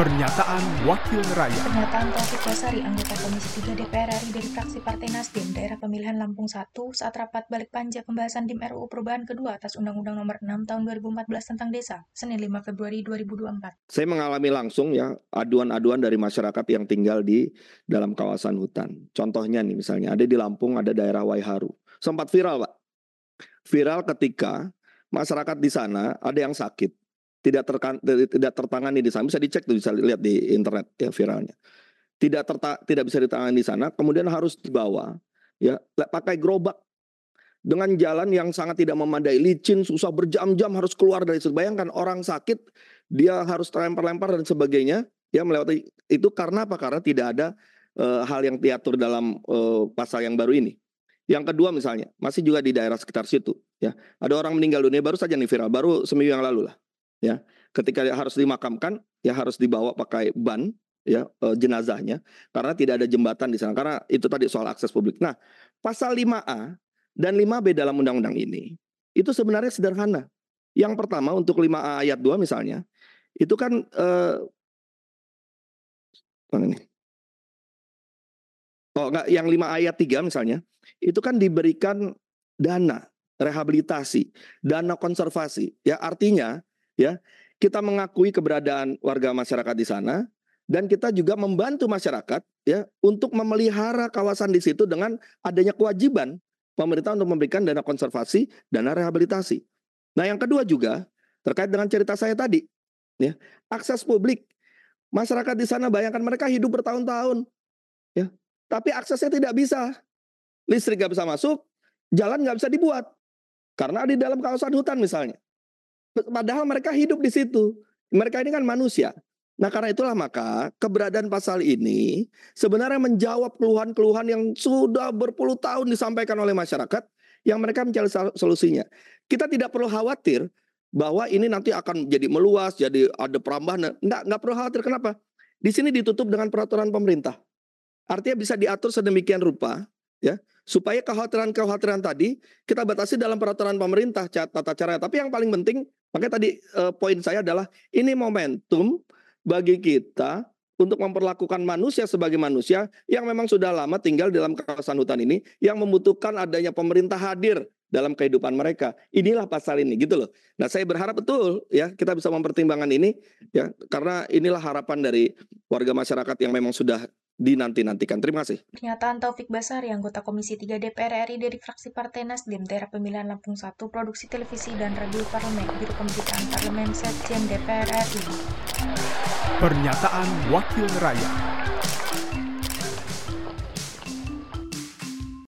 Pernyataan Wakil Rakyat Pernyataan Taufik Basari, anggota Komisi 3 DPR RI dari fraksi Partai Nasdem, daerah pemilihan Lampung 1, saat rapat balik panja pembahasan DIM RUU perubahan kedua atas Undang-Undang Nomor 6 Tahun 2014 tentang Desa, Senin 5 Februari 2024. Saya mengalami langsung ya aduan-aduan dari masyarakat yang tinggal di dalam kawasan hutan. Contohnya nih misalnya ada di Lampung ada daerah Waiharu. Sempat viral, Pak. Viral ketika masyarakat di sana ada yang sakit tidak terkan, tidak tertangani di sana. Bisa dicek tuh bisa lihat di internet ya viralnya. Tidak terta, tidak bisa ditangani di sana kemudian harus dibawa ya pakai gerobak. Dengan jalan yang sangat tidak memadai licin susah berjam-jam harus keluar dari situ. Bayangkan orang sakit dia harus terlempar-lempar dan sebagainya ya melewati itu karena apa? Karena tidak ada e, hal yang diatur dalam e, pasal yang baru ini. Yang kedua misalnya masih juga di daerah sekitar situ ya. Ada orang meninggal dunia baru saja nih viral baru seminggu yang lalu lah ya ketika harus dimakamkan ya harus dibawa pakai ban ya e, jenazahnya karena tidak ada jembatan di sana karena itu tadi soal akses publik. Nah, pasal 5A dan 5B dalam undang-undang ini itu sebenarnya sederhana. Yang pertama untuk 5A ayat 2 misalnya itu kan eh mana ini? Oh, enggak yang 5 ayat 3 misalnya itu kan diberikan dana rehabilitasi, dana konservasi. Ya artinya ya kita mengakui keberadaan warga masyarakat di sana dan kita juga membantu masyarakat ya untuk memelihara kawasan di situ dengan adanya kewajiban pemerintah untuk memberikan dana konservasi, dana rehabilitasi. Nah, yang kedua juga terkait dengan cerita saya tadi ya, akses publik. Masyarakat di sana bayangkan mereka hidup bertahun-tahun ya, tapi aksesnya tidak bisa. Listrik nggak bisa masuk, jalan nggak bisa dibuat karena di dalam kawasan hutan misalnya. Padahal mereka hidup di situ. Mereka ini kan manusia. Nah karena itulah maka keberadaan pasal ini sebenarnya menjawab keluhan-keluhan yang sudah berpuluh tahun disampaikan oleh masyarakat yang mereka mencari solusinya. Kita tidak perlu khawatir bahwa ini nanti akan jadi meluas, jadi ada perambahan. Enggak, enggak perlu khawatir. Kenapa? Di sini ditutup dengan peraturan pemerintah. Artinya bisa diatur sedemikian rupa ya supaya kekhawatiran-kekhawatiran tadi kita batasi dalam peraturan pemerintah tata cara. Tapi yang paling penting Makanya tadi uh, poin saya adalah ini momentum bagi kita untuk memperlakukan manusia sebagai manusia yang memang sudah lama tinggal dalam kawasan hutan ini yang membutuhkan adanya pemerintah hadir dalam kehidupan mereka. Inilah pasal ini gitu loh. Nah, saya berharap betul ya kita bisa mempertimbangkan ini ya karena inilah harapan dari warga masyarakat yang memang sudah dinanti-nantikan. Terima kasih. Pernyataan Taufik Basari, anggota Komisi 3 DPR RI dari fraksi Partai Nasdem, daerah pemilihan Lampung 1, produksi televisi dan radio parlemen, Biro Pemberitaan Parlemen Sekjen DPR RI. Pernyataan Wakil Rakyat